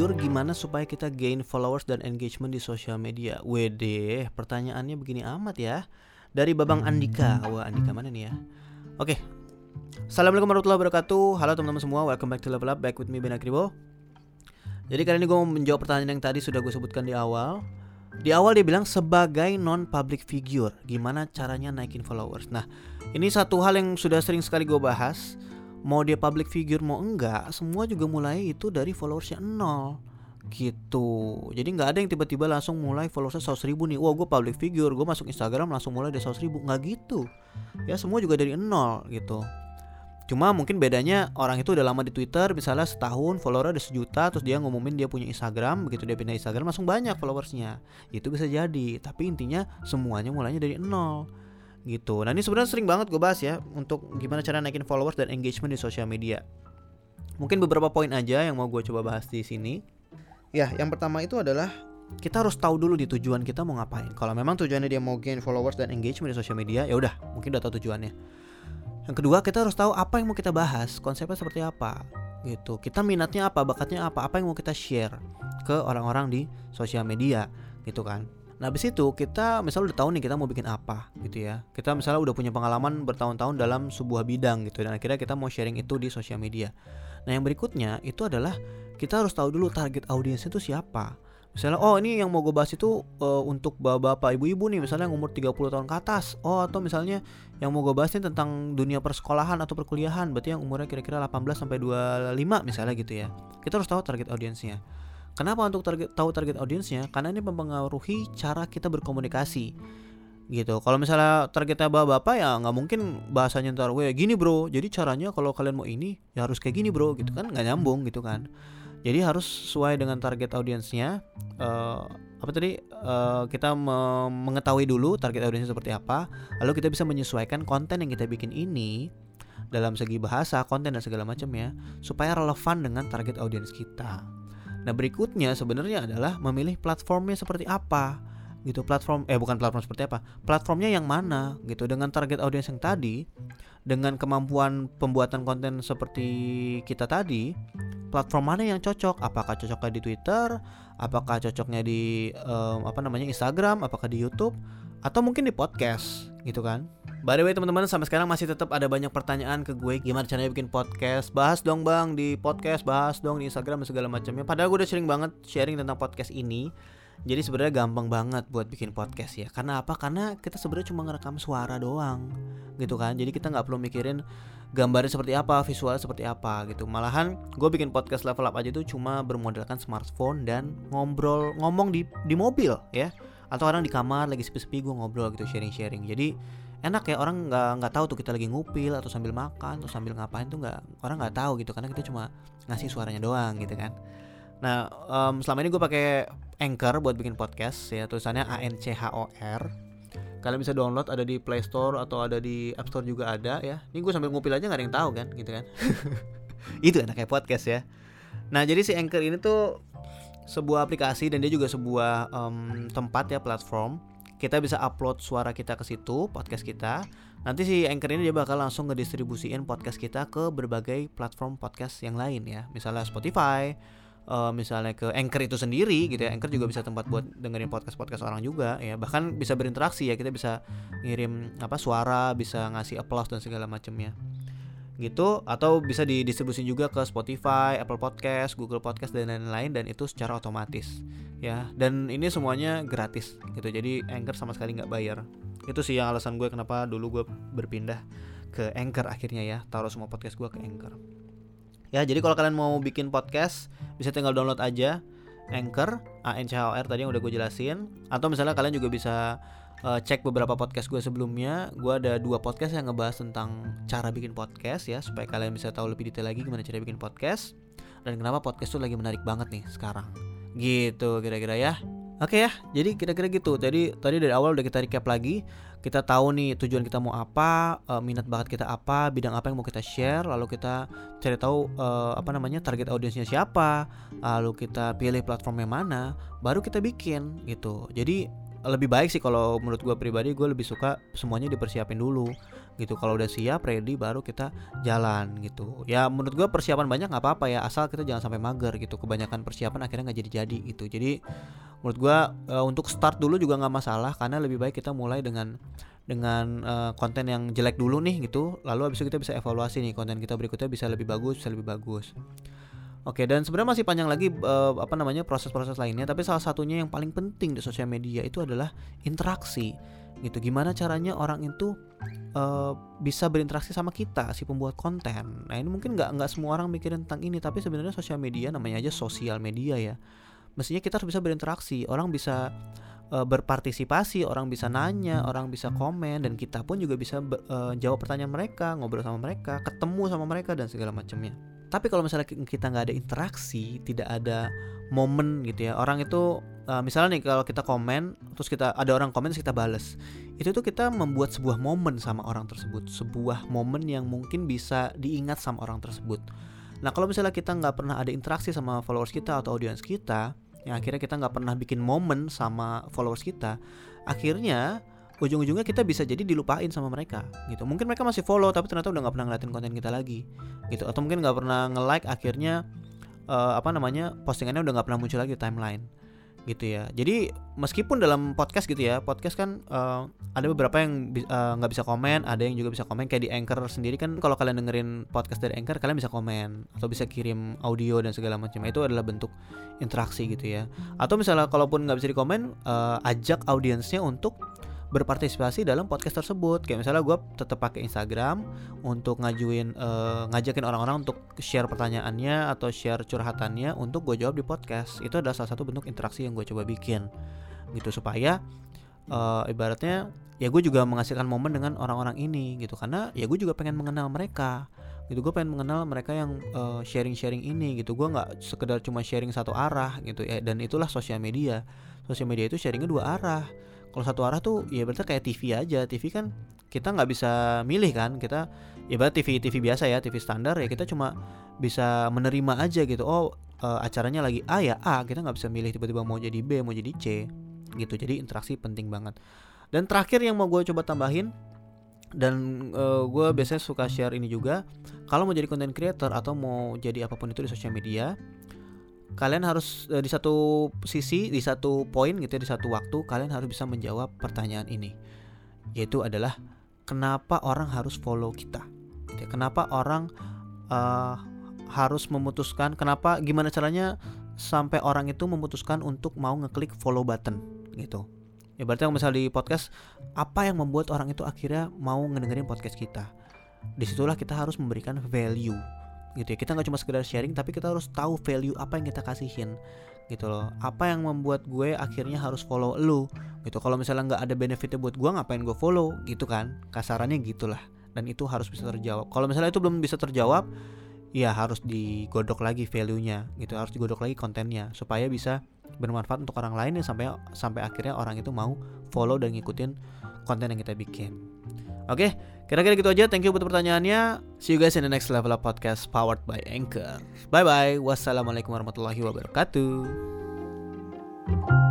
figure gimana supaya kita gain followers dan engagement di sosial media? Wede, pertanyaannya begini amat ya. Dari Babang Andika. Wah, Andika mana nih ya? Oke. Assalamualaikum warahmatullahi wabarakatuh. Halo teman-teman semua, welcome back to Level Up Back with me Ben Akribo. Jadi kali ini gue mau menjawab pertanyaan yang tadi sudah gue sebutkan di awal. Di awal dia bilang sebagai non public figure, gimana caranya naikin followers. Nah, ini satu hal yang sudah sering sekali gue bahas mau dia public figure mau enggak semua juga mulai itu dari followersnya nol. Gitu. Jadi nggak ada yang tiba-tiba langsung mulai followersnya 100 ribu nih. Wah gue public figure gue masuk Instagram langsung mulai dari 100 ribu. Nggak gitu. Ya semua juga dari nol gitu. Cuma mungkin bedanya orang itu udah lama di Twitter misalnya setahun followernya udah sejuta terus dia ngumumin dia punya Instagram begitu dia pindah Instagram langsung banyak followersnya. Itu bisa jadi tapi intinya semuanya mulainya dari nol gitu. Nah ini sebenarnya sering banget gue bahas ya untuk gimana cara naikin followers dan engagement di sosial media. Mungkin beberapa poin aja yang mau gue coba bahas di sini. Ya, yang pertama itu adalah kita harus tahu dulu di tujuan kita mau ngapain. Kalau memang tujuannya dia mau gain followers dan engagement di sosial media, ya udah, mungkin udah tahu tujuannya. Yang kedua, kita harus tahu apa yang mau kita bahas, konsepnya seperti apa. Gitu. Kita minatnya apa, bakatnya apa, apa yang mau kita share ke orang-orang di sosial media, gitu kan. Nah habis itu kita misalnya udah tahu nih kita mau bikin apa gitu ya. Kita misalnya udah punya pengalaman bertahun-tahun dalam sebuah bidang gitu Dan akhirnya kita mau sharing itu di sosial media. Nah yang berikutnya itu adalah kita harus tahu dulu target audiensnya itu siapa. Misalnya oh ini yang mau gue bahas itu uh, untuk bapak-bapak ibu-ibu nih misalnya yang umur 30 tahun ke atas. Oh atau misalnya yang mau gue bahas ini tentang dunia persekolahan atau perkuliahan Berarti yang umurnya kira-kira 18 sampai 25 misalnya gitu ya. Kita harus tahu target audiensnya Kenapa untuk target tahu target audiensnya? Karena ini mempengaruhi cara kita berkomunikasi gitu. Kalau misalnya targetnya bapak-bapak ya nggak mungkin bahasanya ntar, weh gini bro. Jadi caranya kalau kalian mau ini ya harus kayak gini bro, gitu kan nggak nyambung gitu kan. Jadi harus sesuai dengan target audiensnya. Uh, apa tadi uh, kita me mengetahui dulu target audiensnya seperti apa, lalu kita bisa menyesuaikan konten yang kita bikin ini dalam segi bahasa, konten dan segala macam ya, supaya relevan dengan target audiens kita. Nah berikutnya sebenarnya adalah memilih platformnya seperti apa? Gitu platform eh bukan platform seperti apa platformnya yang mana? Gitu dengan target audiens yang tadi dengan kemampuan pembuatan konten seperti kita tadi platform mana yang cocok? Apakah cocoknya di Twitter? Apakah cocoknya di um, apa namanya Instagram? Apakah di YouTube? Atau mungkin di podcast? Gitu kan By the way teman-teman sampai sekarang masih tetap ada banyak pertanyaan ke gue gimana caranya bikin podcast. Bahas dong bang di podcast, bahas dong di Instagram dan segala macamnya. Padahal gue udah sering banget sharing tentang podcast ini. Jadi sebenarnya gampang banget buat bikin podcast ya. Karena apa? Karena kita sebenarnya cuma ngerekam suara doang, gitu kan. Jadi kita nggak perlu mikirin gambarnya seperti apa, visual seperti apa gitu. Malahan gue bikin podcast level up aja tuh cuma bermodalkan smartphone dan ngobrol ngomong di di mobil ya. Atau orang di kamar lagi sepi-sepi gue ngobrol gitu sharing-sharing. Jadi enak ya orang nggak nggak tahu tuh kita lagi ngupil atau sambil makan atau sambil ngapain tuh nggak orang nggak tahu gitu karena kita cuma ngasih suaranya doang gitu kan. Nah um, selama ini gue pakai anchor buat bikin podcast ya tulisannya a n c h o r. Kalian bisa download ada di Play Store atau ada di App Store juga ada ya. Ini gue sambil ngupil aja nggak ada yang tahu kan gitu kan. Itu enaknya podcast ya. Nah jadi si anchor ini tuh sebuah aplikasi dan dia juga sebuah um, tempat ya platform kita bisa upload suara kita ke situ, podcast kita. Nanti si Anchor ini dia bakal langsung ngedistribusiin podcast kita ke berbagai platform podcast yang lain ya. Misalnya Spotify, uh, misalnya ke Anchor itu sendiri gitu ya. Anchor juga bisa tempat buat dengerin podcast-podcast orang juga ya. Bahkan bisa berinteraksi ya. Kita bisa ngirim apa suara, bisa ngasih applause dan segala macamnya gitu atau bisa didistribusi juga ke Spotify, Apple Podcast, Google Podcast dan lain-lain dan itu secara otomatis ya. Dan ini semuanya gratis gitu. Jadi Anchor sama sekali nggak bayar. Itu sih yang alasan gue kenapa dulu gue berpindah ke Anchor akhirnya ya. Taruh semua podcast gue ke Anchor. Ya jadi kalau kalian mau bikin podcast bisa tinggal download aja Anchor A N C H O R tadi yang udah gue jelasin. Atau misalnya kalian juga bisa uh, cek beberapa podcast gue sebelumnya gue ada dua podcast yang ngebahas tentang cara bikin podcast ya supaya kalian bisa tahu lebih detail lagi gimana cara bikin podcast dan kenapa podcast tuh lagi menarik banget nih sekarang gitu kira-kira ya Oke ya, jadi kira-kira gitu. Jadi tadi dari awal udah kita recap lagi. Kita tahu nih tujuan kita mau apa, uh, minat bakat kita apa, bidang apa yang mau kita share, lalu kita cari tahu uh, apa namanya target audiensnya siapa, lalu kita pilih platformnya mana, baru kita bikin gitu. Jadi lebih baik sih kalau menurut gue pribadi gue lebih suka semuanya dipersiapin dulu gitu. Kalau udah siap ready baru kita jalan gitu. Ya menurut gue persiapan banyak nggak apa-apa ya asal kita jangan sampai mager gitu. Kebanyakan persiapan akhirnya nggak jadi-jadi gitu. Jadi menurut gue uh, untuk start dulu juga nggak masalah karena lebih baik kita mulai dengan dengan uh, konten yang jelek dulu nih gitu. Lalu habis itu kita bisa evaluasi nih konten kita berikutnya bisa lebih bagus bisa lebih bagus Oke, dan sebenarnya masih panjang lagi uh, apa namanya proses-proses lainnya, tapi salah satunya yang paling penting di sosial media itu adalah interaksi. Gitu. Gimana caranya orang itu uh, bisa berinteraksi sama kita si pembuat konten. Nah, ini mungkin nggak nggak semua orang mikirin tentang ini, tapi sebenarnya sosial media namanya aja sosial media ya. Mestinya kita harus bisa berinteraksi, orang bisa uh, berpartisipasi, orang bisa nanya, orang bisa komen dan kita pun juga bisa uh, jawab pertanyaan mereka, ngobrol sama mereka, ketemu sama mereka dan segala macamnya. Tapi kalau misalnya kita nggak ada interaksi, tidak ada momen gitu ya. Orang itu uh, misalnya nih kalau kita komen, terus kita ada orang komen terus kita bales. Itu tuh kita membuat sebuah momen sama orang tersebut, sebuah momen yang mungkin bisa diingat sama orang tersebut. Nah kalau misalnya kita nggak pernah ada interaksi sama followers kita atau audiens kita, yang akhirnya kita nggak pernah bikin momen sama followers kita, akhirnya ujung-ujungnya kita bisa jadi dilupain sama mereka gitu. Mungkin mereka masih follow tapi ternyata udah nggak pernah ngeliatin konten kita lagi gitu. Atau mungkin nggak pernah nge like akhirnya uh, apa namanya postingannya udah nggak pernah muncul lagi di timeline gitu ya. Jadi meskipun dalam podcast gitu ya podcast kan uh, ada beberapa yang nggak uh, bisa komen ada yang juga bisa komen. Kayak di anchor sendiri kan kalau kalian dengerin podcast dari anchor kalian bisa komen atau bisa kirim audio dan segala macam. Itu adalah bentuk interaksi gitu ya. Atau misalnya kalaupun nggak bisa dikomen uh, ajak audiensnya untuk berpartisipasi dalam podcast tersebut. Kayak misalnya gue tetap pakai Instagram untuk ngajuin uh, ngajakin orang-orang untuk share pertanyaannya atau share curhatannya untuk gue jawab di podcast. Itu adalah salah satu bentuk interaksi yang gue coba bikin gitu. Supaya uh, ibaratnya ya gue juga menghasilkan momen dengan orang-orang ini gitu. Karena ya gue juga pengen mengenal mereka gitu. Gue pengen mengenal mereka yang uh, sharing-sharing ini gitu. Gue nggak sekedar cuma sharing satu arah gitu. Ya dan itulah sosial media. Sosial media itu sharingnya dua arah kalau satu arah tuh ya berarti kayak TV aja. TV kan kita nggak bisa milih kan. Kita ya berarti TV TV biasa ya TV standar ya kita cuma bisa menerima aja gitu. Oh uh, acaranya lagi A ya A kita nggak bisa milih tiba-tiba mau jadi B mau jadi C gitu. Jadi interaksi penting banget. Dan terakhir yang mau gue coba tambahin dan uh, gue biasanya suka share ini juga kalau mau jadi content creator atau mau jadi apa pun itu di sosial media kalian harus uh, di satu sisi di satu poin gitu ya, di satu waktu kalian harus bisa menjawab pertanyaan ini. Yaitu adalah kenapa orang harus follow kita? Kenapa orang uh, harus memutuskan kenapa gimana caranya sampai orang itu memutuskan untuk mau ngeklik follow button gitu. Ya berarti yang misal di podcast apa yang membuat orang itu akhirnya mau ngedengerin podcast kita? Di situlah kita harus memberikan value gitu ya. Kita nggak cuma sekedar sharing tapi kita harus tahu value apa yang kita kasihin gitu loh. Apa yang membuat gue akhirnya harus follow lu gitu. Kalau misalnya nggak ada benefitnya buat gue ngapain gue follow gitu kan? Kasarannya gitulah. Dan itu harus bisa terjawab. Kalau misalnya itu belum bisa terjawab ya harus digodok lagi value-nya gitu. Harus digodok lagi kontennya supaya bisa bermanfaat untuk orang lain yang sampai sampai akhirnya orang itu mau follow dan ngikutin konten yang kita bikin Oke, kira-kira gitu aja. Thank you buat pertanyaannya. See you guys in the next level up podcast powered by Anchor. Bye bye. Wassalamualaikum warahmatullahi wabarakatuh.